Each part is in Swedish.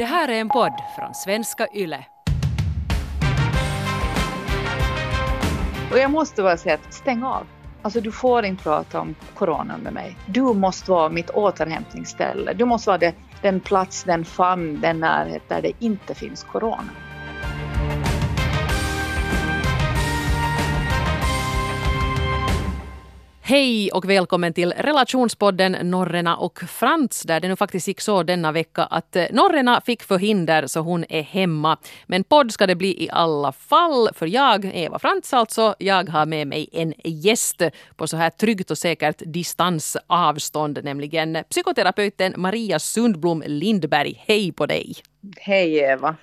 Det här är en podd från svenska YLE. Och jag måste bara säga att stäng av. Alltså du får inte prata om coronan med mig. Du måste vara mitt återhämtningsställe. Du måste vara det, den plats, den famn, den närhet där det inte finns corona. Hej och välkommen till relationspodden Norrena och Frans där det nu faktiskt gick så denna vecka att eh, Norrena fick förhinder så hon är hemma. Men podd ska det bli i alla fall för jag, Eva Frans alltså, jag har med mig en gäst på så här tryggt och säkert distansavstånd, nämligen psykoterapeuten Maria Sundblom Lindberg. Hej på dig! Hej Eva!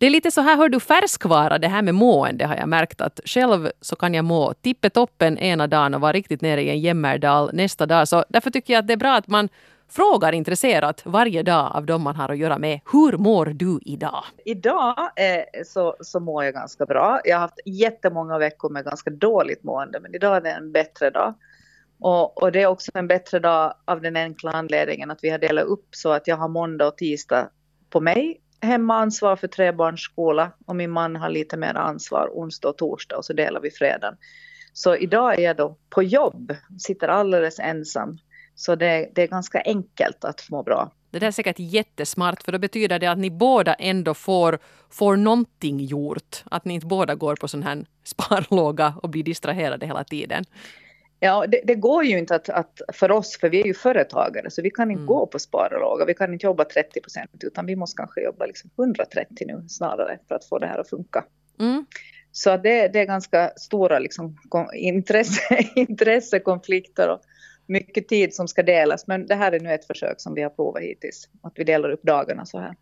Det är lite så här, hör du, färskvara det här med mående har jag märkt att själv så kan jag må tippetoppen ena dagen och vara riktigt nere i en jämmerdal nästa dag. Så därför tycker jag att det är bra att man frågar intresserat varje dag av dem man har att göra med. Hur mår du idag? Idag eh, så, så mår jag ganska bra. Jag har haft jättemånga veckor med ganska dåligt mående men idag är det en bättre dag. Och, och det är också en bättre dag av den enkla anledningen att vi har delat upp så att jag har måndag och tisdag på mig hemmaansvar för trebarnsskola och min man har lite mer ansvar onsdag och torsdag och så delar vi fredagen. Så idag är jag då på jobb, sitter alldeles ensam. Så det, det är ganska enkelt att må bra. Det där är säkert jättesmart för då betyder det att ni båda ändå får, får någonting gjort. Att ni inte båda går på sån här sparlåga och blir distraherade hela tiden. Ja, det, det, går ju inte att, att, för oss, för vi är ju företagare, så vi kan inte mm. gå på sparlåga, vi kan inte jobba 30 procent, utan vi måste kanske jobba liksom 130 nu snarare för att få det här att funka. Mm. Så det, det, är ganska stora liksom, intresse, intressekonflikter och mycket tid som ska delas, men det här är nu ett försök som vi har provat hittills, att vi delar upp dagarna så här.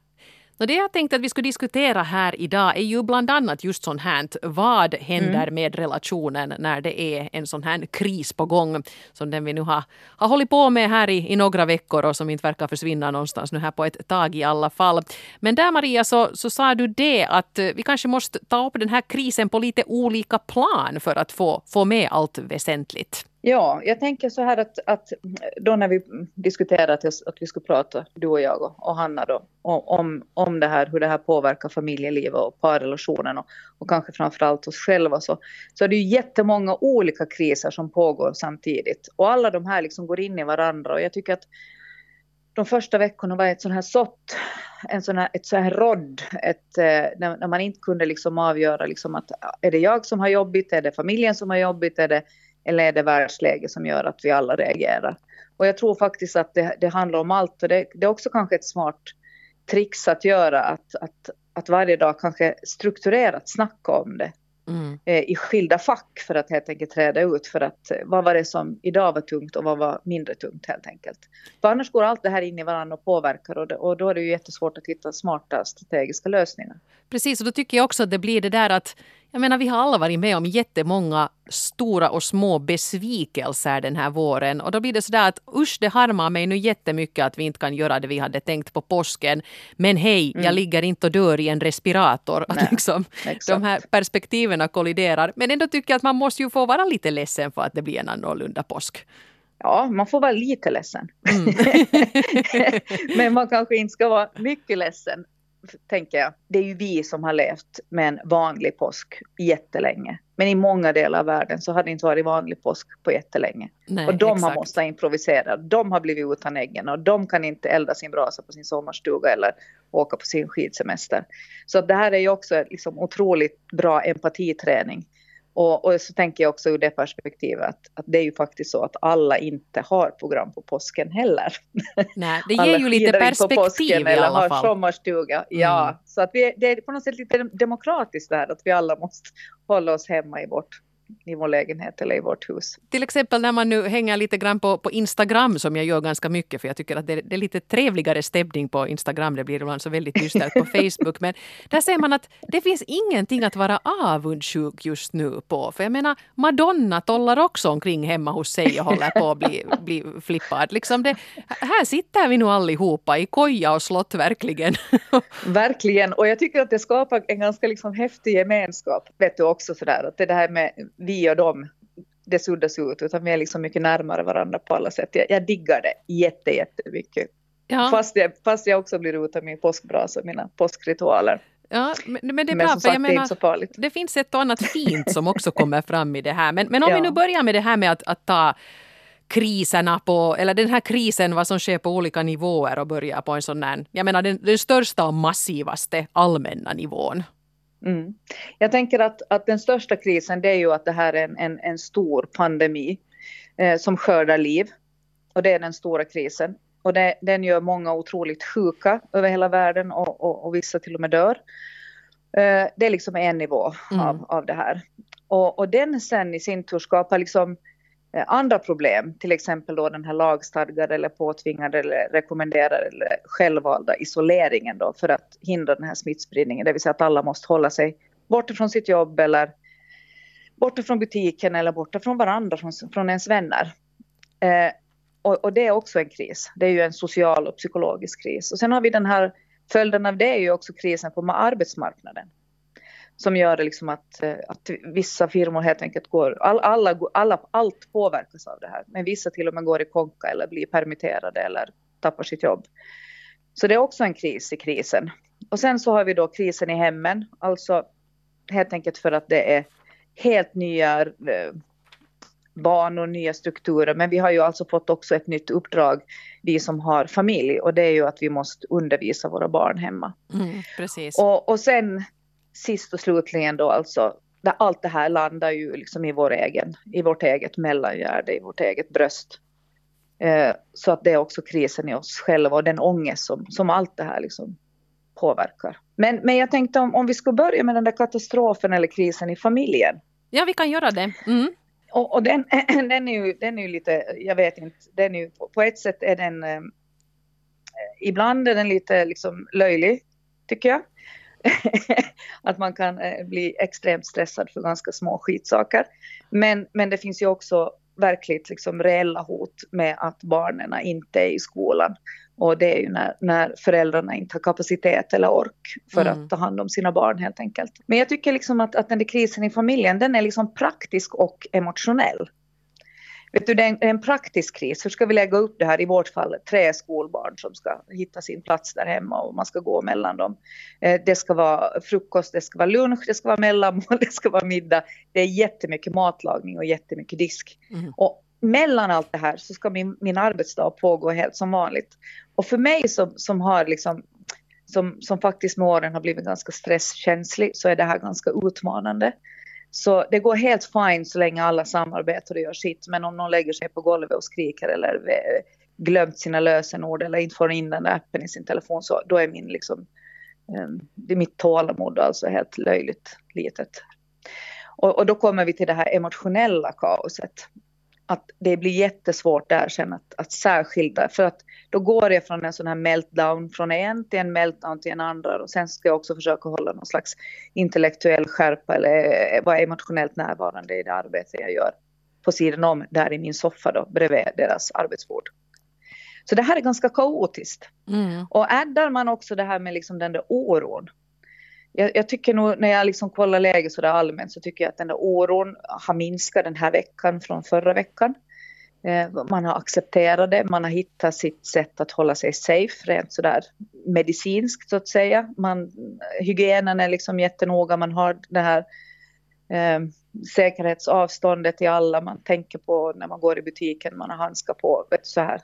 Och det jag tänkte att vi skulle diskutera här idag är ju bland annat just sånt här. Vad händer mm. med relationen när det är en sån här kris på gång som den vi nu har, har hållit på med här i, i några veckor och som inte verkar försvinna någonstans nu här på ett tag i alla fall. Men där Maria så, så sa du det att vi kanske måste ta upp den här krisen på lite olika plan för att få, få med allt väsentligt. Ja, jag tänker så här att, att då när vi diskuterade att, att vi skulle prata, du och jag och, och Hanna då, om, om det här, hur det här påverkar familjelivet och parrelationen och, och kanske framförallt oss själva så, så är det ju jättemånga olika kriser som pågår samtidigt. Och alla de här liksom går in i varandra och jag tycker att de första veckorna var ett sån här sått, en sån här, ett sån här rodd, ett, eh, när, när man inte kunde liksom avgöra liksom att är det jag som har jobbigt, är det familjen som har jobbigt, är det eller är det världsläge som gör att vi alla reagerar? Och jag tror faktiskt att det, det handlar om allt och det, det, är också kanske ett smart trix att göra att, att, att varje dag kanske strukturerat snacka om det. Mm. Eh, i skilda fack för att helt enkelt träda ut för att eh, vad var det som idag var tungt och vad var mindre tungt helt enkelt. För annars går allt det här in i varandra och påverkar och, det, och då är det ju jättesvårt att hitta smarta strategiska lösningar. Precis och då tycker jag också att det blir det där att jag menar, vi har alla varit med om jättemånga stora och små besvikelser den här våren. Och då blir det sådär att usch, det harmar mig nu jättemycket att vi inte kan göra det vi hade tänkt på påsken. Men hej, mm. jag ligger inte och dör i en respirator. Att liksom, de här perspektiven kolliderar. Men ändå tycker jag att man måste ju få vara lite ledsen för att det blir en annorlunda påsk. Ja, man får vara lite ledsen. Mm. Men man kanske inte ska vara mycket ledsen tänker jag, det är ju vi som har levt med en vanlig påsk jättelänge. Men i många delar av världen så har det inte varit vanlig påsk på jättelänge. Nej, och de exakt. har måste improvisera, de har blivit utan äggen och de kan inte elda sin brasa på sin sommarstuga eller åka på sin skidsemester. Så det här är ju också liksom otroligt bra empatiträning. Och, och, så tänker jag också ur det perspektivet att, att, det är ju faktiskt så att alla inte har program på påsken heller. Nej, det ger ju lite perspektiv i alla fall. Eller har sommarstuga. Mm. Ja, så att vi, det är på något sätt lite demokratiskt där att vi alla måste hålla oss hemma i vårt i vår lägenhet eller i vårt hus. Till exempel när man nu hänger lite grann på, på Instagram som jag gör ganska mycket för jag tycker att det, det är lite trevligare stämning på Instagram. Det blir ibland så väldigt dystert på Facebook. Men där ser man att det finns ingenting att vara avundsjuk just nu på. För jag menar Madonna tollar också omkring hemma hos sig och håller på att bli, bli flippad. Liksom det, här sitter vi nu allihopa i koja och slott verkligen. verkligen och jag tycker att det skapar en ganska liksom häftig gemenskap. Vet du också sådär att det här med vi och dem, det suddas ut, utan vi är liksom mycket närmare varandra på alla sätt. Jag, jag diggar det jätte, jättemycket. Ja. Fast, jag, fast jag också blir utan min påskbrasa, mina påskritualer. Ja, men, men det är men bra, för jag menar, det, det finns ett och annat fint som också kommer fram i det här. Men, men om ja. vi nu börjar med det här med att, att ta kriserna på, eller den här krisen, vad som sker på olika nivåer och börjar på en sån där, jag menar den, den största och massivaste allmänna nivån. Mm. Jag tänker att, att den största krisen det är ju att det här är en, en, en stor pandemi eh, som skördar liv. Och det är den stora krisen. Och det, den gör många otroligt sjuka över hela världen och, och, och vissa till och med dör. Eh, det är liksom en nivå mm. av, av det här. Och, och den sen i sin tur skapar liksom Eh, andra problem, till exempel då den här lagstadgade eller påtvingade eller rekommenderade eller självvalda isoleringen då för att hindra den här smittspridningen, det vill säga att alla måste hålla sig borta från sitt jobb eller borta från butiken eller borta från varandra, från, från ens vänner. Eh, och, och, det är också en kris. Det är ju en social och psykologisk kris. Och sen har vi den här, följden av det är ju också krisen på arbetsmarknaden. Som gör det liksom att, eh, att vissa firmor helt enkelt går, all, alla, alla, allt påverkas av det här. Men vissa till och med går i konka eller blir permitterade eller tappar sitt jobb. Så det är också en kris i krisen. Och sen så har vi då krisen i hemmen, alltså helt enkelt för att det är helt nya eh, banor, nya strukturer. Men vi har ju alltså fått också ett nytt uppdrag, vi som har familj. Och det är ju att vi måste undervisa våra barn hemma. Mm, precis. Och, och sen sist och slutligen då alltså, där allt det här landar ju liksom i, vår egen, i vårt eget mellangärde, i vårt eget bröst. Eh, så att det är också krisen i oss själva och den ångest som, som allt det här liksom påverkar. Men, men jag tänkte om, om vi skulle börja med den där katastrofen eller krisen i familjen. Ja, vi kan göra det. Mm. Och, och den, den, är ju, den är ju lite, jag vet inte, den är ju, på ett sätt är den, eh, ibland är den lite liksom löjlig, tycker jag. att man kan eh, bli extremt stressad för ganska små skitsaker. Men, men det finns ju också verkligt liksom reella hot med att barnen inte är i skolan. Och det är ju när, när föräldrarna inte har kapacitet eller ork för mm. att ta hand om sina barn helt enkelt. Men jag tycker liksom att, att den där krisen i familjen, den är liksom praktisk och emotionell. Vet du, det är en, praktisk kris. Hur ska vi lägga upp det här? I vårt fall tre skolbarn som ska hitta sin plats där hemma och man ska gå mellan dem. Eh, det ska vara frukost, det ska vara lunch, det ska vara mellanmål, det ska vara middag. Det är jättemycket matlagning och jättemycket disk. Mm. Och mellan allt det här så ska min, min arbetsdag pågå helt som vanligt. Och för mig som, som har liksom som, som faktiskt med åren har blivit ganska stresskänslig så är det här ganska utmanande. Så det går helt fine så länge alla samarbetar och gör sitt. Men om någon lägger sig på golvet och skriker eller eh, glömt sina lösenord eller inte får in den där appen i sin telefon så då är min liksom, ehm, det är mitt tålamod alltså helt löjligt litet. Och, och, då kommer vi till det här emotionella kaoset att det blir jättesvårt där sen att, att särskilja. För att då går jag från en sån här meltdown från en till en meltdown till en andra. Och sen ska jag också försöka hålla någon slags intellektuell skärpa eller vara emotionellt närvarande i det arbete jag gör. På sidan om, där i min soffa då, bredvid deras arbetsbord. Så det här är ganska kaotiskt. Mm. Och addar man också det här med liksom den där oron jag, jag, tycker nog när jag liksom kollar läget så där allmänt så tycker jag att den där oron har minskat den här veckan från förra veckan. Eh, man har accepterat det, man har hittat sitt sätt att hålla sig safe rent sådär medicinskt så att säga. Man, hygienen är liksom jättenoga, man har det här eh, säkerhetsavståndet till alla, man tänker på när man går i butiken, man har handskar på, vet, så här.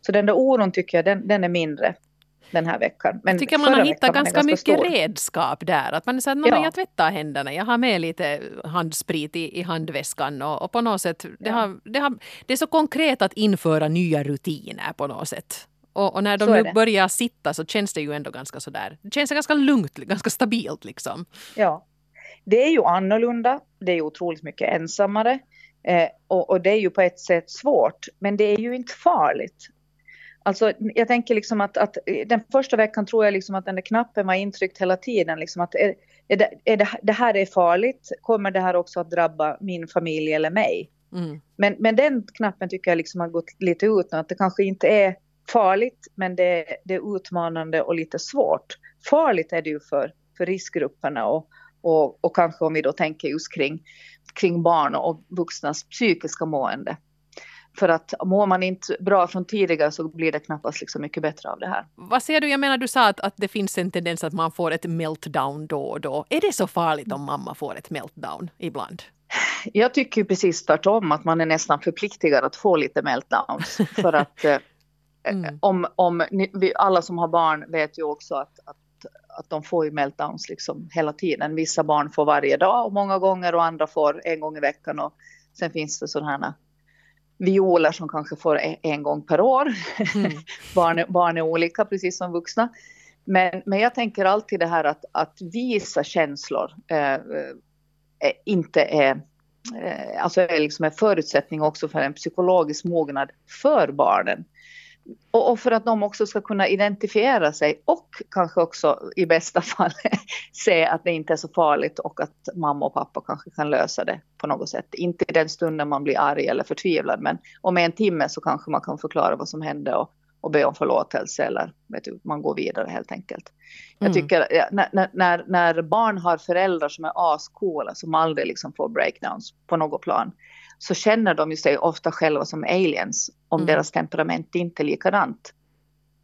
Så den där oron tycker jag, den, den är mindre den här veckan. Men jag tycker man har hittat ganska, ganska mycket stor. redskap där. Att man är så att ja. jag tvättar händerna, jag har med lite handsprit i, i handväskan och, och på något sätt, det, ja. har, det, har, det är så konkret att införa nya rutiner på något sätt. Och, och, när de nu börjar sitta så känns det ju ändå ganska sådär, det känns ganska lugnt, ganska stabilt liksom. Ja. Det är ju annorlunda, det är otroligt mycket ensammare. Eh, och, och, det är ju på ett sätt svårt, men det är ju inte farligt. Alltså, jag tänker liksom att, att den första veckan tror jag liksom att den där knappen var intryckt hela tiden. Liksom att är, är, det, är det, det, här är farligt, kommer det här också att drabba min familj eller mig? Mm. Men, men den knappen tycker jag liksom har gått lite ut nu, att det kanske inte är farligt, men det, det är utmanande och lite svårt. Farligt är det ju för, för riskgrupperna och, och, och kanske om vi då tänker just kring, kring barn och vuxnas psykiska mående. För att mår man inte bra från tidigare så blir det knappast liksom mycket bättre av det här. Vad säger du? Jag menar du sa att, att det finns en tendens att man får ett meltdown då och då. Är det så farligt om mamma får ett meltdown ibland? Jag tycker precis tvärtom att man är nästan förpliktigad att få lite meltdowns. För att eh, mm. om, om vi, alla som har barn vet ju också att, att att de får ju meltdowns liksom hela tiden. Vissa barn får varje dag och många gånger och andra får en gång i veckan. Och sen finns det sådana här violer som kanske får en gång per år. Mm. barn, barn är olika precis som vuxna. Men, men jag tänker alltid det här att, att visa känslor eh, eh inte är, eh, alltså är liksom en förutsättning också för en psykologisk mognad för barnen. Och, för att de också ska kunna identifiera sig och kanske också i bästa fall se att det inte är så farligt och att mamma och pappa kanske kan lösa det på något sätt. Inte i den stunden man blir arg eller förtvivlad men om en timme så kanske man kan förklara vad som hände och, och be om förlåtelse eller vet du, man går vidare helt enkelt. Mm. Jag tycker när, när, när barn har föräldrar som är ascoola som aldrig liksom får breakdowns på något plan så känner de ju sig ofta själva som aliens om mm. deras temperament inte är likadant.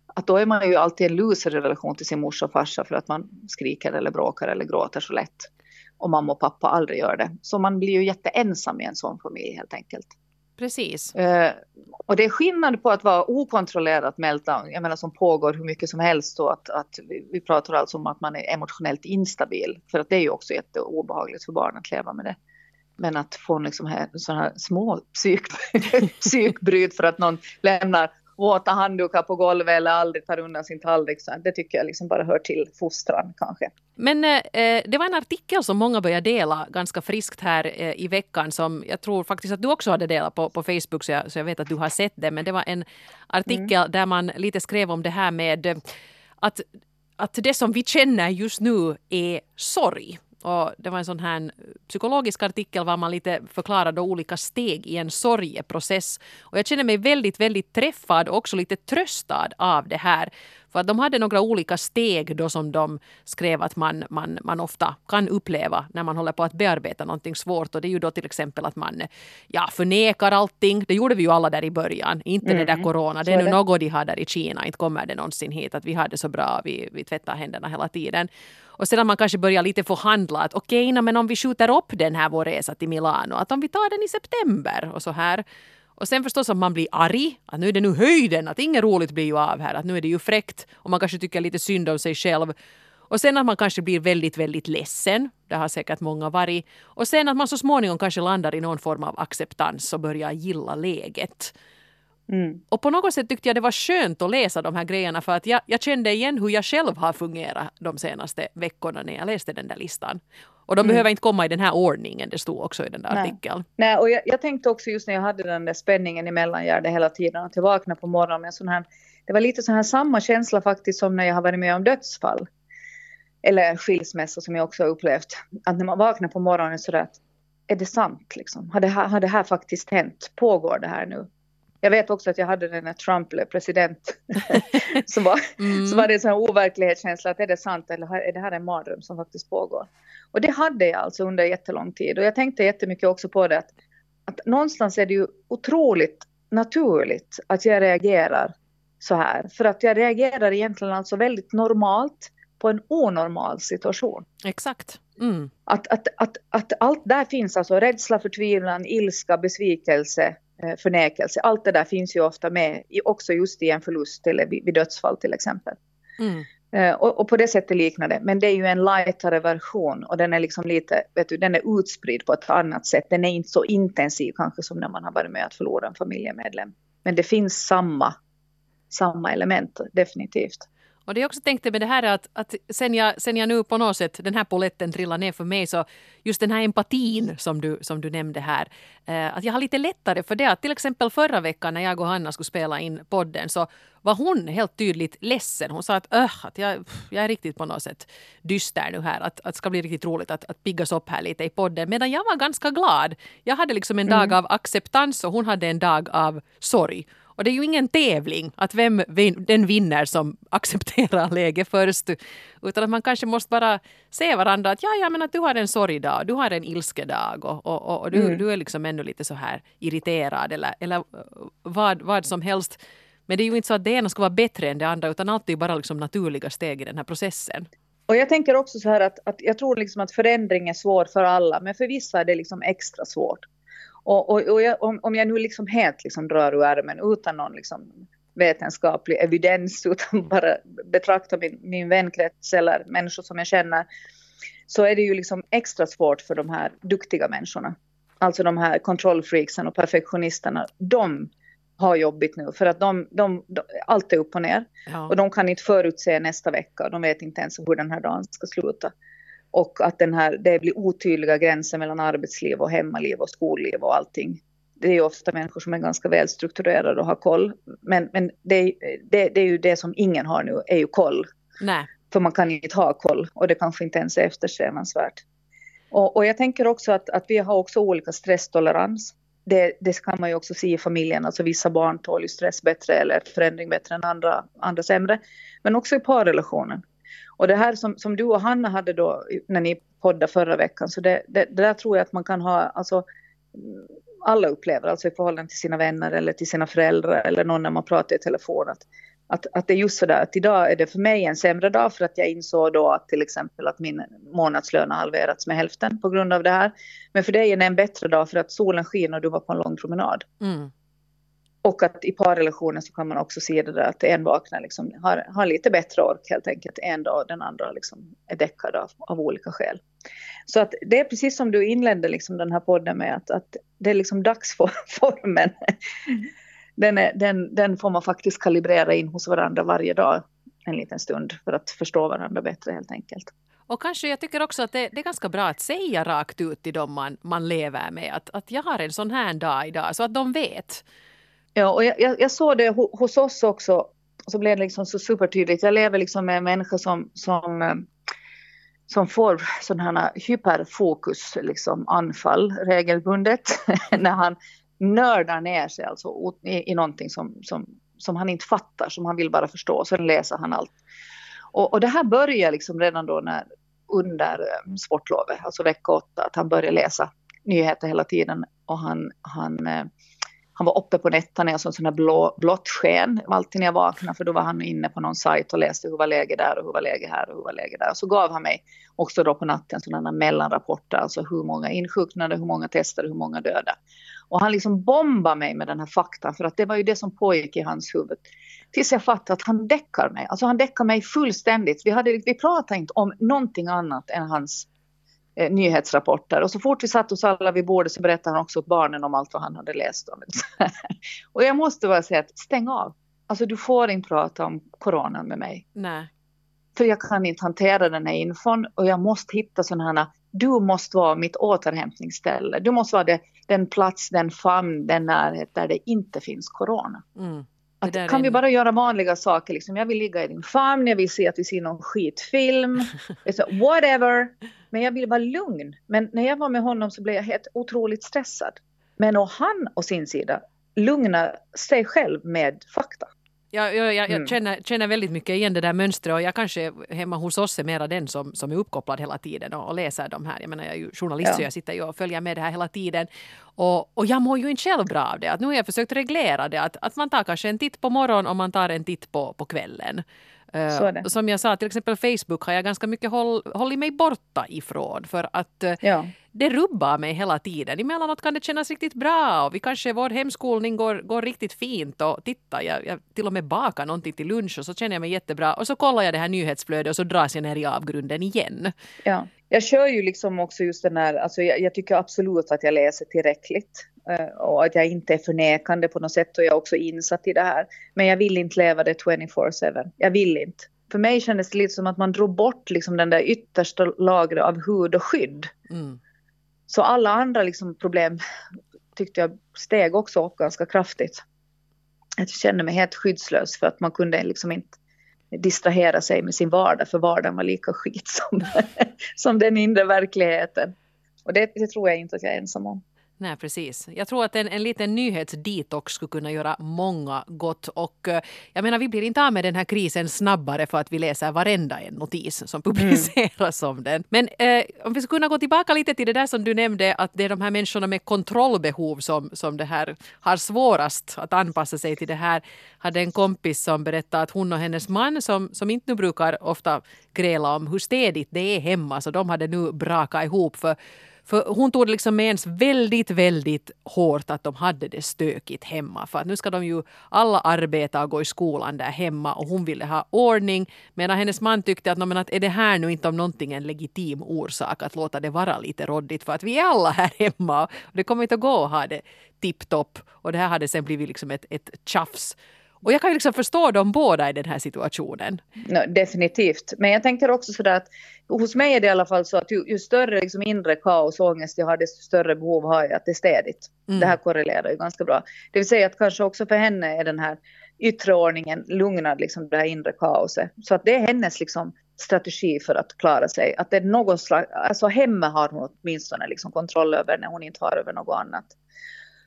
Att då är man ju alltid en loser i relation till sin morsa och farsa för att man skriker eller bråkar eller gråter så lätt. Och mamma och pappa aldrig gör det. Så man blir ju jätteensam i en sån familj helt enkelt. Precis. Eh, och det är skillnad på att vara okontrollerat meltdown, jag menar som pågår hur mycket som helst och att, att vi, vi pratar alltså om att man är emotionellt instabil. För att det är ju också jätteobehagligt för barn att leva med det. Men att få liksom här, sådana här små psyk, psykbryt för att någon lämnar våta handdukar på golvet eller aldrig tar undan sin tallrik. Så det tycker jag liksom bara hör till fostran kanske. Men eh, eh, det var en artikel som många började dela ganska friskt här eh, i veckan som jag tror faktiskt att du också hade delat på, på Facebook så jag, så jag vet att du har sett det. Men det var en artikel mm. där man lite skrev om det här med eh, att, att det som vi känner just nu är sorg. Och det var en sån här psykologisk artikel var man lite förklarade olika steg i en sorgeprocess. Och jag känner mig väldigt, väldigt träffad och också lite tröstad av det här. För att de hade några olika steg då som de skrev att man, man, man ofta kan uppleva när man håller på att bearbeta någonting svårt. Och det är ju då till exempel att man ja, förnekar allting. Det gjorde vi ju alla där i början. Inte mm. det där mm. corona. Det är nu något de har där i Kina. Inte kommer det någonsin hit. Att vi har det så bra. Vi, vi tvättar händerna hela tiden. Och sedan man kanske börjar lite förhandla att okej, okay, men om vi skjuter upp den här vår resa till Milano, att om vi tar den i september och så här. Och sen förstås att man blir arg, att nu är det nu höjden, att inget roligt blir ju av här, att nu är det ju fräckt och man kanske tycker lite synd om sig själv. Och sen att man kanske blir väldigt, väldigt ledsen. Det har säkert många varit. Och sen att man så småningom kanske landar i någon form av acceptans och börjar gilla läget. Mm. Och på något sätt tyckte jag det var skönt att läsa de här grejerna för att jag, jag kände igen hur jag själv har fungerat de senaste veckorna när jag läste den där listan. Och de mm. behöver inte komma i den här ordningen, det stod också i den där Nej. artikeln. Nej, och jag, jag, tänkte också just när jag hade den där spänningen i mellangärdet hela tiden, att jag vaknade på morgonen med en sån här, det var lite så här samma känsla faktiskt som när jag har varit med om dödsfall. Eller skilsmässa som jag också har upplevt. Att när man vaknar på morgonen så att är det sant liksom? Har det, här, har det här faktiskt hänt? Pågår det här nu? Jag vet också att jag hade den när Trump blev president. så, var, mm. så var det en sån här overklighetskänsla att är det sant eller är det här en mardröm som faktiskt pågår? Och det hade jag alltså under jättelång tid och jag tänkte jättemycket också på det att, att någonstans är det ju otroligt naturligt att jag reagerar så här. För att jag reagerar egentligen alltså väldigt normalt på en onormal situation. Exakt. Mm. Att, att, att, att allt där finns alltså rädsla, förtvivlan, ilska, besvikelse, förnekelse. Allt det där finns ju ofta med också just i en förlust eller vid dödsfall till exempel. Mm. Eh, och, och, på det sättet liknar det. Men det är ju en lightare version och den är liksom lite, vet du, den är utspridd på ett annat sätt. Den är inte så intensiv kanske som när man har varit med att förlora en familjemedlem. Men det finns samma, samma element definitivt. Och det jag också tänkte med det här är att, att sen, jag, sen jag nu på något sätt, den här poletten trillar ner för mig så just den här empatin som du, som du nämnde här, eh, att jag har lite lättare för det. Att till exempel förra veckan när jag och Hanna skulle spela in podden så var hon helt tydligt ledsen. Hon sa att, öh, att jag, jag är riktigt på något sätt dyster nu här. Att, att det ska bli riktigt roligt att, att piggas upp här lite i podden. Medan jag var ganska glad. Jag hade liksom en mm. dag av acceptans och hon hade en dag av sorg. Och det är ju ingen tävling att vem den vinner som accepterar läget först. Utan att man kanske måste bara se varandra att ja, ja men att du har en sorgdag, du har en ilskedag och, och, och, och du, mm. du är liksom ännu lite så här irriterad eller, eller vad, vad som helst. Men det är ju inte så att det ena ska vara bättre än det andra utan allt är bara liksom naturliga steg i den här processen. Och jag tänker också så här att, att jag tror liksom att förändring är svår för alla men för vissa är det liksom extra svårt. Och, och, och jag, om, om jag nu liksom helt liksom drar ur ärmen utan någon liksom vetenskaplig evidens utan bara betraktar min, min vänkrets eller människor som jag känner så är det ju liksom extra svårt för de här duktiga människorna. Alltså de här kontrollfreaksen och perfektionisterna. De har jobbigt nu för att de, de, de, allt är upp och ner. Ja. Och de kan inte förutse nästa vecka. De vet inte ens hur den här dagen ska sluta. Och att den här, det blir otydliga gränser mellan arbetsliv och hemmaliv och skolliv och allting. Det är ofta människor som är ganska välstrukturerade och har koll. Men, men det, det, det är ju det som ingen har nu, är ju koll. Nej. För man kan inte ha koll och det kanske inte ens är eftersträvansvärt. Och, och jag tänker också att, att vi har också olika stresstolerans. Det, det, kan man ju också se i familjen, alltså vissa barn tål ju stress bättre eller förändring bättre än andra, andra sämre. Men också i parrelationen. Och det här som, som du och Hanna hade då när ni poddade förra veckan, så det, det, det där tror jag att man kan ha, alltså mm, alla upplever, alltså i förhållande till sina vänner eller till sina föräldrar eller någon när man pratar i telefon. Att, att, att det är just sådär att idag är det för mig en sämre dag för att jag insåg då att till exempel att min månadslön har halverats med hälften på grund av det här. Men för dig är det en bättre dag för att solen skiner och du var på en lång promenad. Mm. Och att i parrelationer så kan man också se det där att en vaknar liksom, har, har lite bättre ork helt enkelt en dag och den andra liksom är däckad av, av olika skäl. Så att det är precis som du inledde liksom den här podden med att, att det är liksom dagsformen. Den, är, den, den får man faktiskt kalibrera in hos varandra varje dag en liten stund för att förstå varandra bättre helt enkelt. Och kanske jag tycker också att det, det, är ganska bra att säga rakt ut till dem man, man lever med att, att jag har en sån här dag idag så att de vet. Ja, och jag, jag, jag såg det hos oss också. Så blev det liksom så supertydligt. Jag lever liksom med människor som, som, eh, som får sådana här hyperfokus liksom anfall regelbundet. när han nördar ner sig alltså i, i någonting som, som, som han inte fattar, som han vill bara förstå. Sen läser han allt. Och, och det här börjar liksom redan då när under eh, sportlovet, alltså vecka åtta, att han börjar läsa nyheter hela tiden och han, han eh, han var uppe på nätterna och sån här blå, blått sken alltid när jag vaknade för då var han inne på någon sajt och läste hur var läget där och hur var läget här och hur var läget där. Och så gav han mig också då på natten sådana mellanrapporter, alltså hur många insjuknade, hur många testade, hur många döda. Och han liksom bombade mig med den här faktan för att det var ju det som pågick i hans huvud. Tills jag fattade att han däckar mig, alltså han däckar mig fullständigt. Vi, hade, vi pratade inte om någonting annat än hans eh, nyhetsrapporter. Och så fort vi satt oss alla vid bordet så berättade han också åt barnen om allt vad han hade läst om. och jag måste bara säga att stäng av. Alltså du får inte prata om coronan med mig. Nej. För jag kan inte hantera den här infon och jag måste hitta sådana här, du måste vara mitt återhämtningsställe. Du måste vara det, den plats, den famn, den närhet där det inte finns corona. Mm. Att, kan vi bara göra vanliga saker? Liksom, jag vill ligga i din famn, jag vill se att vi ser någon skitfilm. whatever. Men jag vill vara lugn. Men när jag var med honom så blev jag helt otroligt stressad. Men och han å sin sida lugna sig själv med fakta. Jag, jag, jag mm. känner, känner väldigt mycket igen det där mönstret och jag kanske hemma hos oss är mera den som, som är uppkopplad hela tiden och, och läser de här. Jag menar jag är ju journalist ja. så jag sitter ju och följer med det här hela tiden. Och, och jag mår ju inte själv bra av det. Att nu har jag försökt reglera det. Att, att man tar kanske en titt på morgonen och man tar en titt på, på kvällen. Uh, som jag sa, till exempel Facebook har jag ganska mycket håll, hållit mig borta ifrån för att uh, ja. det rubbar mig hela tiden. Emellanåt kan det kännas riktigt bra och vi kanske, vår hemskolning går, går riktigt fint och titta, jag, jag till och med bakar någonting till lunch och så känner jag mig jättebra och så kollar jag det här nyhetsflödet och så dras jag ner i avgrunden igen. Ja. Jag kör ju liksom också just den här, alltså jag, jag tycker absolut att jag läser tillräckligt och att jag inte är förnekande på något sätt och jag är också insatt i det här. Men jag vill inte leva det 24-7. Jag vill inte. För mig kändes det lite som att man drog bort liksom den där yttersta lagret av hud och skydd. Mm. Så alla andra liksom problem tyckte jag steg också upp ganska kraftigt. Jag kände mig helt skyddslös för att man kunde liksom inte distrahera sig med sin vardag för vardagen var lika skit som, som den inre verkligheten. Och det, det tror jag inte att jag är ensam om. Nej, precis. Jag tror att en, en liten nyhetsdetox skulle kunna göra många gott. Och eh, jag menar, vi blir inte av med den här krisen snabbare för att vi läser varenda en notis som publiceras mm. om den. Men eh, om vi skulle kunna gå tillbaka lite till det där som du nämnde, att det är de här människorna med kontrollbehov som, som det här har svårast att anpassa sig till det här. Hade en kompis som berättade att hon och hennes man, som, som inte nu brukar ofta gräla om hur städigt det är hemma, så de hade nu brakat ihop. för för hon tog det liksom med ens väldigt, väldigt hårt att de hade det stökigt hemma. För att nu ska de ju alla arbeta och gå i skolan där hemma och hon ville ha ordning. Medan hennes man tyckte att, men att är det här nu inte om någonting en legitim orsak att låta det vara lite råddigt för att vi är alla här hemma och det kommer inte att gå att ha det tipptopp. Och det här hade sen blivit liksom ett, ett tjafs och jag kan ju liksom förstå dem båda i den här situationen. No, definitivt. Men jag tänker också sådär att hos mig är det i alla fall så att ju, ju större liksom inre kaos och ångest jag har desto större behov har jag att det är städigt. Mm. Det här korrelerar ju ganska bra. Det vill säga att kanske också för henne är den här yttre ordningen lugnad liksom det här inre kaoset. Så att det är hennes liksom strategi för att klara sig. Att det är någon slags, alltså hemma har hon åtminstone liksom kontroll över när hon inte har över något annat.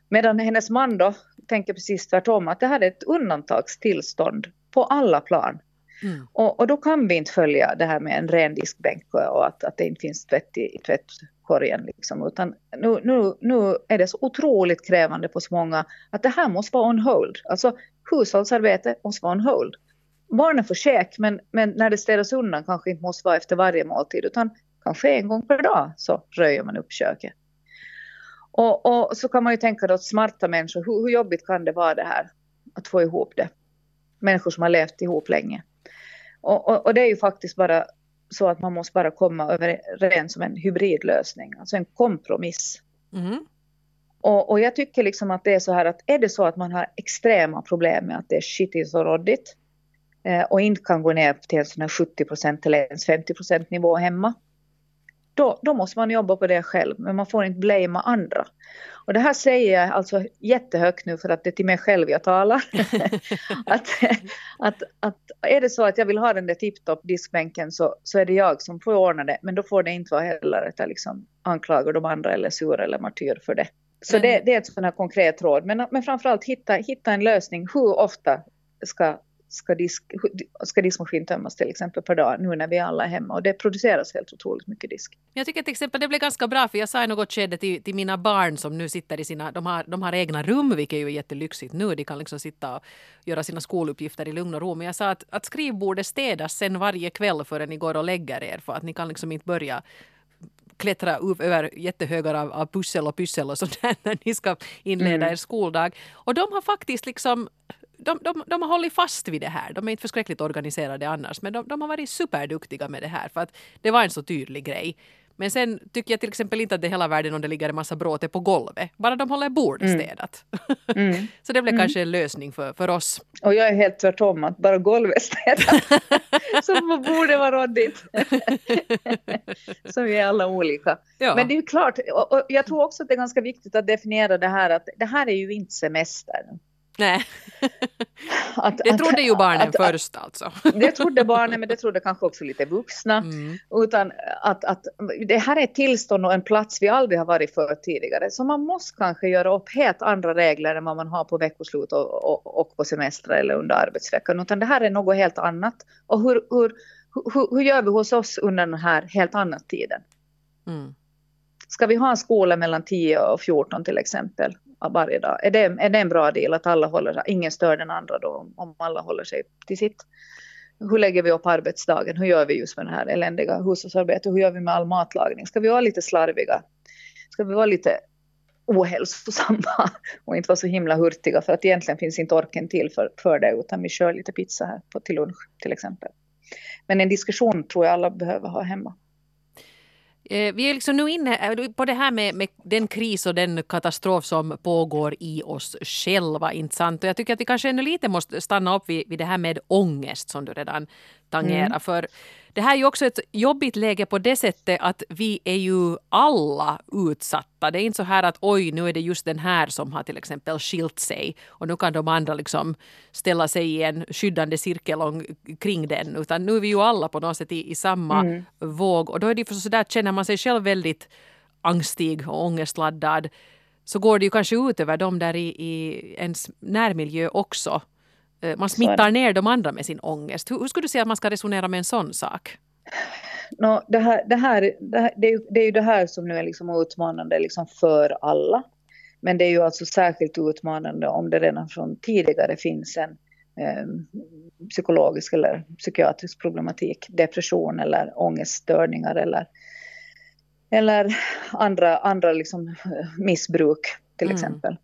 Medan hennes man då tänker precis tvärtom, att det här är ett undantagstillstånd på alla plan. Mm. Och, och, då kan vi inte följa det här med en ren diskbänk och att, att det inte finns tvätt i, i tvättkorgen. Liksom. Utan nu, nu, nu är det så otroligt krävande på så många att det här måste vara on hold. Alltså hushållsarbete måste vara on hold. Barnen får käk men, men när det städas undan kanske inte måste vara efter varje måltid utan kanske en gång per dag så röjer man upp köket. Och, och, så kan man ju tänka då att smarta människor, hur, hur jobbigt kan det vara det här? Att få ihop det. Människor som har levt ihop länge. Och, och, och, det är ju faktiskt bara så att man måste bara komma överens om en hybridlösning, alltså en kompromiss. Mm. Och, och, jag tycker liksom att det är så här att är det så att man har extrema problem med att det är skitigt och råddigt eh, och inte kan gå ner till en sån här 70% eller ens 50% nivå hemma, då, då måste man jobba på det själv, men man får inte blamea andra. Och det här säger jag alltså jättehögt nu för att det är till mig själv jag talar. att, att, att är det så att jag vill ha den där tipptopp diskbänken så, så är det jag som får ordna det, men då får det inte vara heller att jag liksom anklagar de andra eller sur eller martyr för det. Så det, det, är ett sådant här konkret råd. Men, men framförallt hitta, hitta en lösning. Hur ofta ska ska, disk, ska diskmaskin tömmas till exempel per dag nu när vi alla är hemma och det produceras helt otroligt mycket disk. Jag tycker till exempel det blev ganska bra för jag sa i något skede till, till mina barn som nu sitter i sina, de har, de har egna rum vilket är ju jättelyxigt nu, de kan liksom sitta och göra sina skoluppgifter i lugn och ro men jag sa att, att skrivbordet städas sen varje kväll förrän ni går och lägger er för att ni kan liksom inte börja klättra upp över jättehögar av, av pussel och pyssel och sånt där när ni ska inleda mm. er skoldag. Och de har faktiskt liksom de, de, de har hållit fast vid det här. De är inte förskräckligt organiserade annars, men de, de har varit superduktiga med det här för att det var en så tydlig grej. Men sen tycker jag till exempel inte att det är hela världen om det ligger en massa bråte på golvet. Bara de håller bordet mm. städat. Mm. så det blev mm. kanske en lösning för, för oss. Och jag är helt tvärtom, att bara golvet städat. så borde vara råddigt. så vi är alla olika. Ja. Men det är ju klart, och, och jag tror också att det är ganska viktigt att definiera det här att det här är ju inte semester. Nej. Att, det trodde ju barnen att, först alltså. Det trodde barnen, men det trodde kanske också lite vuxna. Mm. Utan att, att det här är ett tillstånd och en plats vi aldrig har varit för tidigare. Så man måste kanske göra upp helt andra regler än vad man har på veckoslut och, och, och på semester eller under arbetsveckan. Utan det här är något helt annat. Och hur, hur, hur, hur gör vi hos oss under den här helt andra tiden? Mm. Ska vi ha en skola mellan 10 och 14 till exempel? Varje dag. Är det, är det en bra deal att alla håller, ingen stör den andra då om alla håller sig till sitt? Hur lägger vi upp arbetsdagen? Hur gör vi just med det här eländiga hushållsarbetet? Hur gör vi med all matlagning? Ska vi vara lite slarviga? Ska vi vara lite ohälsosamma och inte vara så himla hurtiga för att egentligen finns inte orken till för, för det utan vi kör lite pizza här på, till lunch till exempel. Men en diskussion tror jag alla behöver ha hemma. Eh, vi är liksom nu inne eh, på det här med, med, den kris och den katastrof som pågår i oss själva. Intressant. Och jag tycker att vi kanske ännu lite måste stanna upp vid, vid det här med ångest som du redan tangerar. Mm. För det här är ju också ett jobbigt läge på det sättet att vi är ju alla utsatta. Det är inte så här att oj, nu är det just den här som har till exempel skilt sig och nu kan de andra liksom ställa sig i en skyddande cirkel kring den. Utan nu är vi ju alla på något sätt i, i samma mm. våg och då är det för så där känner man sig själv väldigt angstig och ångestladdad så går det ju kanske ut över dem där i, i ens närmiljö också. Eh, man smittar ner de andra med sin ångest. Hur, hur skulle du säga att man ska resonera med en sån sak? No, det, här, det, här, det, här, det, är ju, det är ju det här som nu är liksom utmanande liksom för alla. Men det är ju alltså särskilt utmanande om det redan från tidigare finns en eh, psykologisk eller psykiatrisk problematik, depression eller ångeststörningar eller, eller andra, andra liksom missbruk till mm. exempel.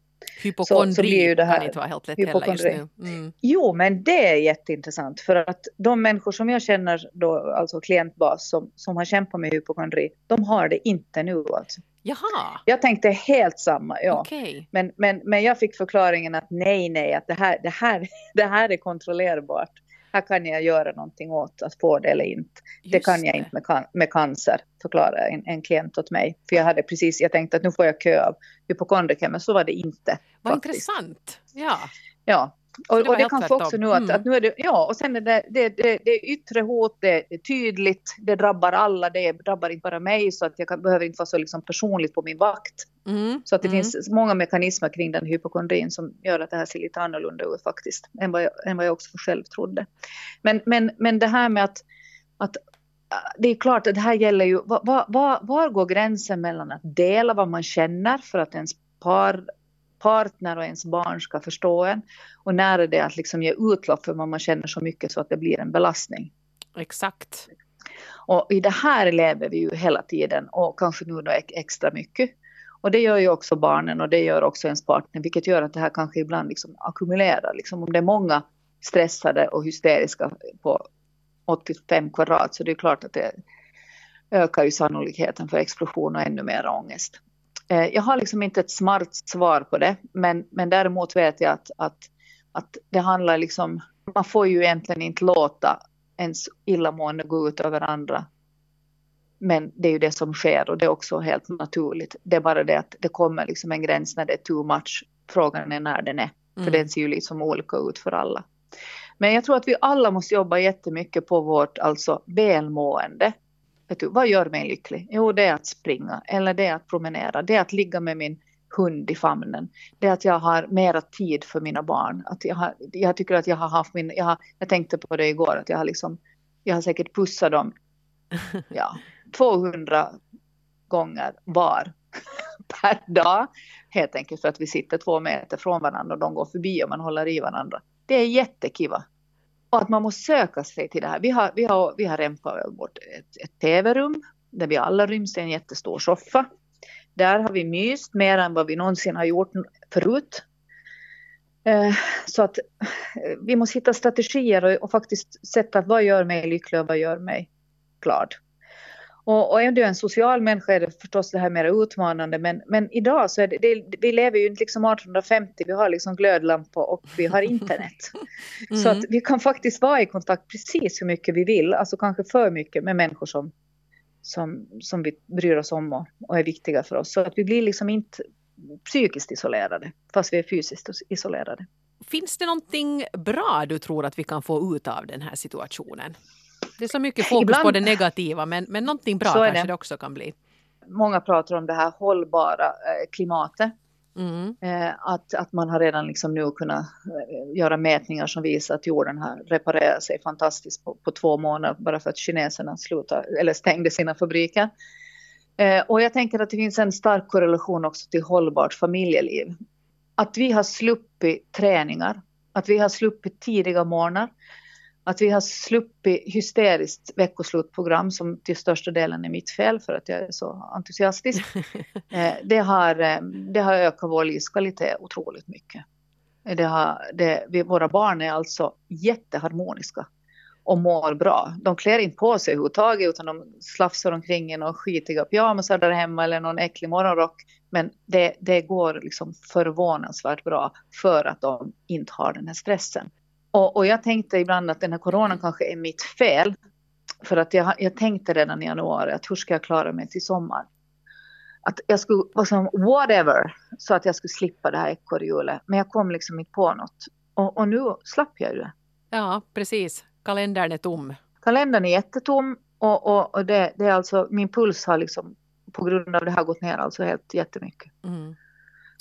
Hypokondri så, så blir ju det här, kan inte vara helt lätt heller just nu. Mm. Jo, men det är jätteintressant för att de människor som jag känner då, alltså klientbas som, som har kämpat med hypokondri, de har det inte nu alltså. Jaha. Jag tänkte helt samma, ja. Okay. Men, men, men jag fick förklaringen att nej, nej, att det här, det här, det här är kontrollerbart. Här kan jag göra någonting åt att få det eller inte. Just det kan jag det. inte med, can med cancer, förklarade en, en klient åt mig. För jag hade precis, jag tänkte att nu får jag kö av hypokondriker, men så var det inte. Vad intressant. Ja. Ja, och, det, och det kanske också nu att, mm. att nu är det, ja och sen är det, det, det, det är yttre hot, det är tydligt, det drabbar alla, det drabbar inte bara mig så att jag kan, behöver inte vara så liksom personligt på min vakt. Mm. Så att det mm. finns många mekanismer kring den hypokondrin som gör att det här ser lite annorlunda ut faktiskt, än vad jag, än vad jag också själv trodde. Men, men, men det här med att, att det är klart att det här gäller ju, var, var, var går gränsen mellan att dela vad man känner för att ens par partner och ens barn ska förstå en. Och när är det att liksom ge utlopp för vad man känner så mycket så att det blir en belastning. Exakt. Och i det här lever vi ju hela tiden och kanske nu då extra mycket. Och det gör ju också barnen och det gör också ens partner, vilket gör att det här kanske ibland liksom ackumulerar. Liksom om det är många stressade och hysteriska på 85 kvadrat så det är klart att det ökar ju sannolikheten för explosion och ännu mer ångest. Eh, jag har liksom inte ett smart svar på det, men, men däremot vet jag att, att, att det handlar liksom, man får ju egentligen inte låta ens illamående gå ut över andra. Men det är ju det som sker och det är också helt naturligt. Det är bara det att det kommer liksom en gräns när det är too much. Frågan är när den är. Mm. För den ser ju liksom olika ut för alla. Men jag tror att vi alla måste jobba jättemycket på vårt alltså välmående. Vet du, vad gör mig lycklig? Jo, det är att springa eller det är att promenera. Det är att ligga med min hund i famnen. Det är att jag har mera tid för mina barn. Att jag, har, jag tycker att jag har haft min... Jag, har, jag tänkte på det igår att jag har liksom... Jag har säkert pussat dem ja, 200 gånger var per dag. Helt enkelt för att vi sitter två meter från varandra och de går förbi och man håller i varandra. Det är jättekiva. Och att man måste söka sig till det här. Vi har, vi har, vi har rempat bort ett, ett tv-rum där vi alla ryms i en jättestor soffa. Där har vi myst mer än vad vi någonsin har gjort förut. Eh, så att eh, vi måste hitta strategier och, och faktiskt sätta vad gör mig lycklig och vad gör mig glad. Och, och är du en social människa är det förstås det här mer utmanande men, men idag så är det, det, vi lever ju inte liksom 1850, vi har liksom glödlampor och vi har internet. Mm. Så att vi kan faktiskt vara i kontakt precis hur mycket vi vill, alltså kanske för mycket med människor som, som, som vi bryr oss om och, och är viktiga för oss. Så att vi blir liksom inte psykiskt isolerade fast vi är fysiskt isolerade. Finns det någonting bra du tror att vi kan få ut av den här situationen? Det är så mycket fokus Ibland, på det negativa men, men någonting bra kanske det. det. också kan bli. Många pratar om det här hållbara eh, klimatet. Mm. Eh, att, att man har redan liksom nu kunnat eh, göra mätningar som visar att jorden har reparerat sig fantastiskt på, på två månader bara för att kineserna slutade, eller stängde sina fabriker. Och jag tänker att det finns en stark korrelation också till hållbart familjeliv. Att vi har sluppit träningar, att vi har sluppit tidiga morgnar, att vi har sluppit hysteriskt veckoslutprogram som till största delen är mitt fel för att jag är så entusiastisk. Eh, det, har, eh, det har ökat vår livskvalitet otroligt mycket. Det har, det, vi, våra barn är alltså jätteharmoniska och mår bra. De klär inte på sig överhuvudtaget utan de slafsar omkring i några skitiga pyjamasar där hemma eller någon äcklig morgonrock. Men det, det går liksom förvånansvärt bra för att de inte har den här stressen. Och, och, jag tänkte ibland att den här coronan kanske är mitt fel. För att jag, jag tänkte redan i januari att hur ska jag klara mig till sommar? Att jag skulle, liksom, whatever, så att jag skulle slippa det här ekorrhjulet. Men jag kom liksom inte på något. Och, och nu slapp jag ju det. Ja, precis. Kalendern är tom. Kalendern är jättetom och, och, och det, det, är alltså, min puls har liksom på grund av det här gått ner alltså helt jättemycket. Mm.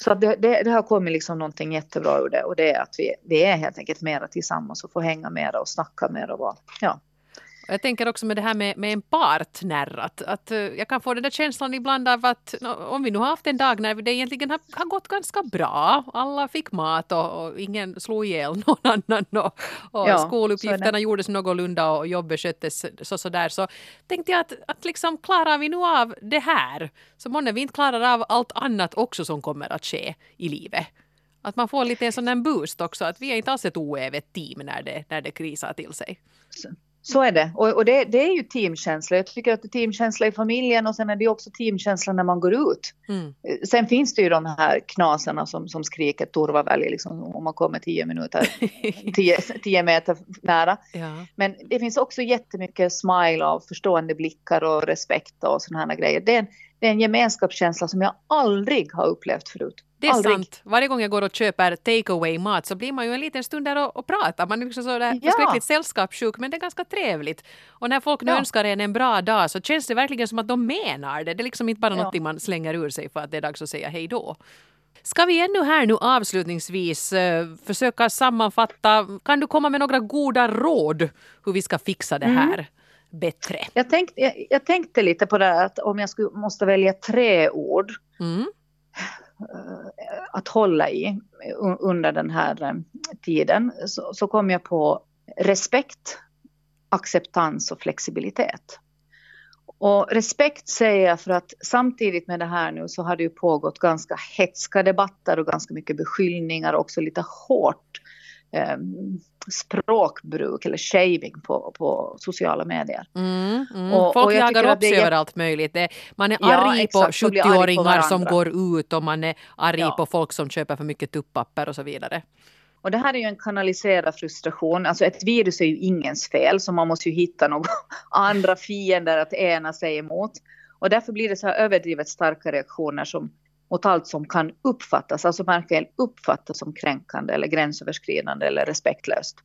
Så det, det, det, har kommit liksom någonting jättebra ur det och det är att vi, vi är helt enkelt mera tillsammans och får hänga mera och snacka mer och vara, ja. Jag tänker också med det här med, med en partner, att, att eh, jag kan få den där känslan ibland av att om vi nu har haft en dag när det egentligen har, har gått ganska bra, alla fick mat och, och ingen slog ihjäl någon annan och, och ja, skoluppgifterna gjordes någorlunda och jobbet sköttes så, så där, så tänkte jag att, att liksom klarar vi nu av det här så månne vi inte klarar av allt annat också som kommer att ske i livet. Att man får lite en sån där boost också, att vi är inte alls ett oävet team när det, när det krisar till sig. Så är det. Och, och det, det, är ju teamkänsla. Jag tycker att det är teamkänsla i familjen och sen är det också teamkänsla när man går ut. Mm. Sen finns det ju de här knasarna som, som skriker Turvavälj liksom, om man kommer tio minuter, tio, tio meter nära. Ja. Men det finns också jättemycket smile och förstående blickar och respekt och sådana här grejer. Det är en, det är en gemenskapskänsla som jag aldrig har upplevt förut. Det är Aldrig. sant. Varje gång jag går och köper take away mat så blir man ju en liten stund där och, och pratar. Man är liksom sådär ja. förskräckligt sällskapssjuk men det är ganska trevligt. Och när folk nu ja. önskar en en bra dag så känns det verkligen som att de menar det. Det är liksom inte bara ja. något man slänger ur sig för att det är dags att säga hej då. Ska vi ännu här nu avslutningsvis uh, försöka sammanfatta, kan du komma med några goda råd hur vi ska fixa det mm. här? Mm bättre? Jag tänkte, jag, jag tänkte lite på det att om jag skulle, måste välja tre ord mm. Eh, att hålla i under den här eh, tiden så, så kom jag på respekt, acceptans och flexibilitet. Och respekt säger jag för att samtidigt med det här nu så har det ju pågått ganska hetska debatter och ganska mycket beskyllningar och också lite hårt eh, språkbruk eller shaving på, på sociala medier. Mm, mm. Och, Folk och jagar upp sig över allt möjligt. Det, man är arg ja, på 70-åringar som går ut och man är arg ja. på folk som köper för mycket tuppapper och så vidare. Och det här är ju en kanaliserad frustration. Alltså ett virus är ju ingens fel så man måste ju hitta några andra fiender att ena sig emot. Och därför blir det så här överdrivet starka reaktioner som mot allt som kan uppfattas, alltså verkligen uppfattas som kränkande eller gränsöverskridande eller respektlöst.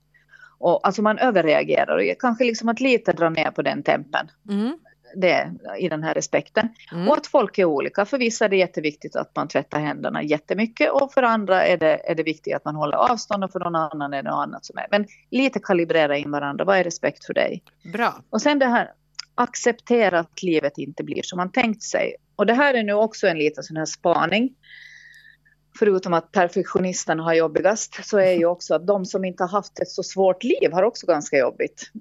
Och alltså man överreagerar och kanske liksom att lite dra ner på den tempen. Mm. Det, i den här respekten. Mm. Och att folk är olika. För vissa är det jätteviktigt att man tvättar händerna jättemycket och för andra är det, är det viktigt att man håller avstånd och för någon annan är det något annat som är. Men lite kalibrera in varandra. Vad är respekt för dig? Bra. Och sen det här acceptera att livet inte blir som man tänkt sig. Och det här är nu också en liten sån här spaning. Förutom att perfektionisterna har jobbigast så är ju också att de som inte har haft ett så svårt liv har också ganska jobbigt.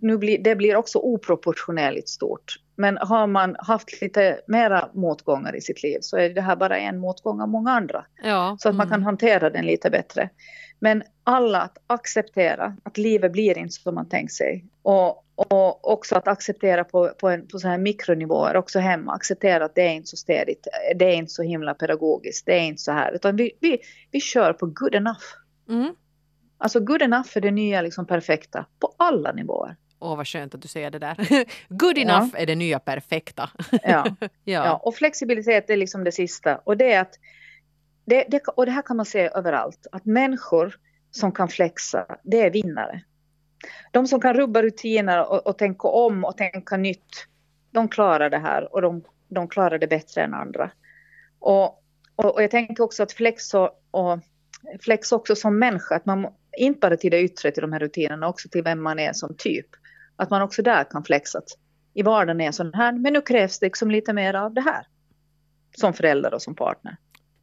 Nu blir, det blir också oproportionerligt stort. Men har man haft lite mera motgångar i sitt liv så är det här bara en motgång av många andra. Ja, så att man kan mm. hantera den lite bättre. Men alla att acceptera att livet blir inte som man tänkt sig. Och, och också att acceptera på, på, en, på så här mikronivåer, också hemma, acceptera att det är inte så städigt, det är inte så himla pedagogiskt, det är inte så här, utan vi, vi, vi kör på good enough. Mm. Alltså good enough är det nya liksom perfekta på alla nivåer. Åh, oh, vad skönt att du säger det där. Good enough ja. är det nya perfekta. ja. ja. ja. Och flexibilitet är liksom det sista. Och det är att det, det, och det här kan man se överallt, att människor som kan flexa, det är vinnare. De som kan rubba rutiner och, och tänka om och tänka nytt, de klarar det här och de, de klarar det bättre än andra. Och, och, och jag tänker också att flex, och, och, flex också som människa, att man inte bara till det yttre, till de här rutinerna, också till vem man är som typ. Att man också där kan flexa. I vardagen är sån här, men nu krävs det liksom lite mer av det här. Som förälder och som partner.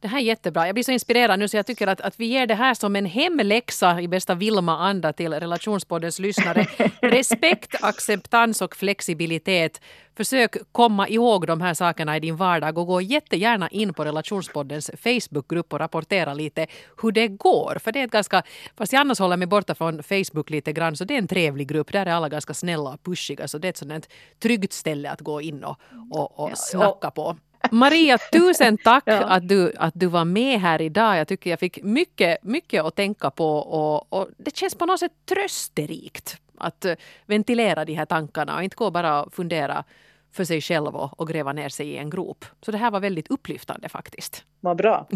Det här är jättebra. Jag blir så inspirerad nu så jag tycker att, att vi ger det här som en hemläxa i bästa Vilma-anda till relationspoddens lyssnare. Respekt, acceptans och flexibilitet. Försök komma ihåg de här sakerna i din vardag och gå jättegärna in på relationspoddens Facebookgrupp och rapportera lite hur det går. För det är ett ganska, fast jag annars håller mig borta från Facebook lite grann så det är en trevlig grupp. Där är alla ganska snälla och pushiga så det är ett sådant tryggt ställe att gå in och, och, och snacka på. Maria, tusen tack ja. att, du, att du var med här idag. Jag tycker jag fick mycket, mycket att tänka på och, och det känns på något sätt trösterikt att eh, ventilera de här tankarna och inte gå bara och fundera för sig själv och, och gräva ner sig i en grop. Så det här var väldigt upplyftande faktiskt. Vad bra.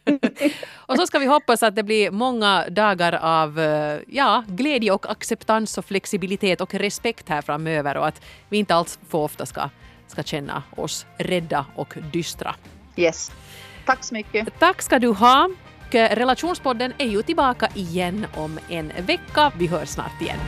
och så ska vi hoppas att det blir många dagar av eh, ja, glädje och acceptans och flexibilitet och respekt här framöver och att vi inte alls för ofta ska ska känna oss rädda och dystra. Yes. Tack så mycket. Tack ska du ha. Relationspodden är ju tillbaka igen om en vecka. Vi hörs snart igen.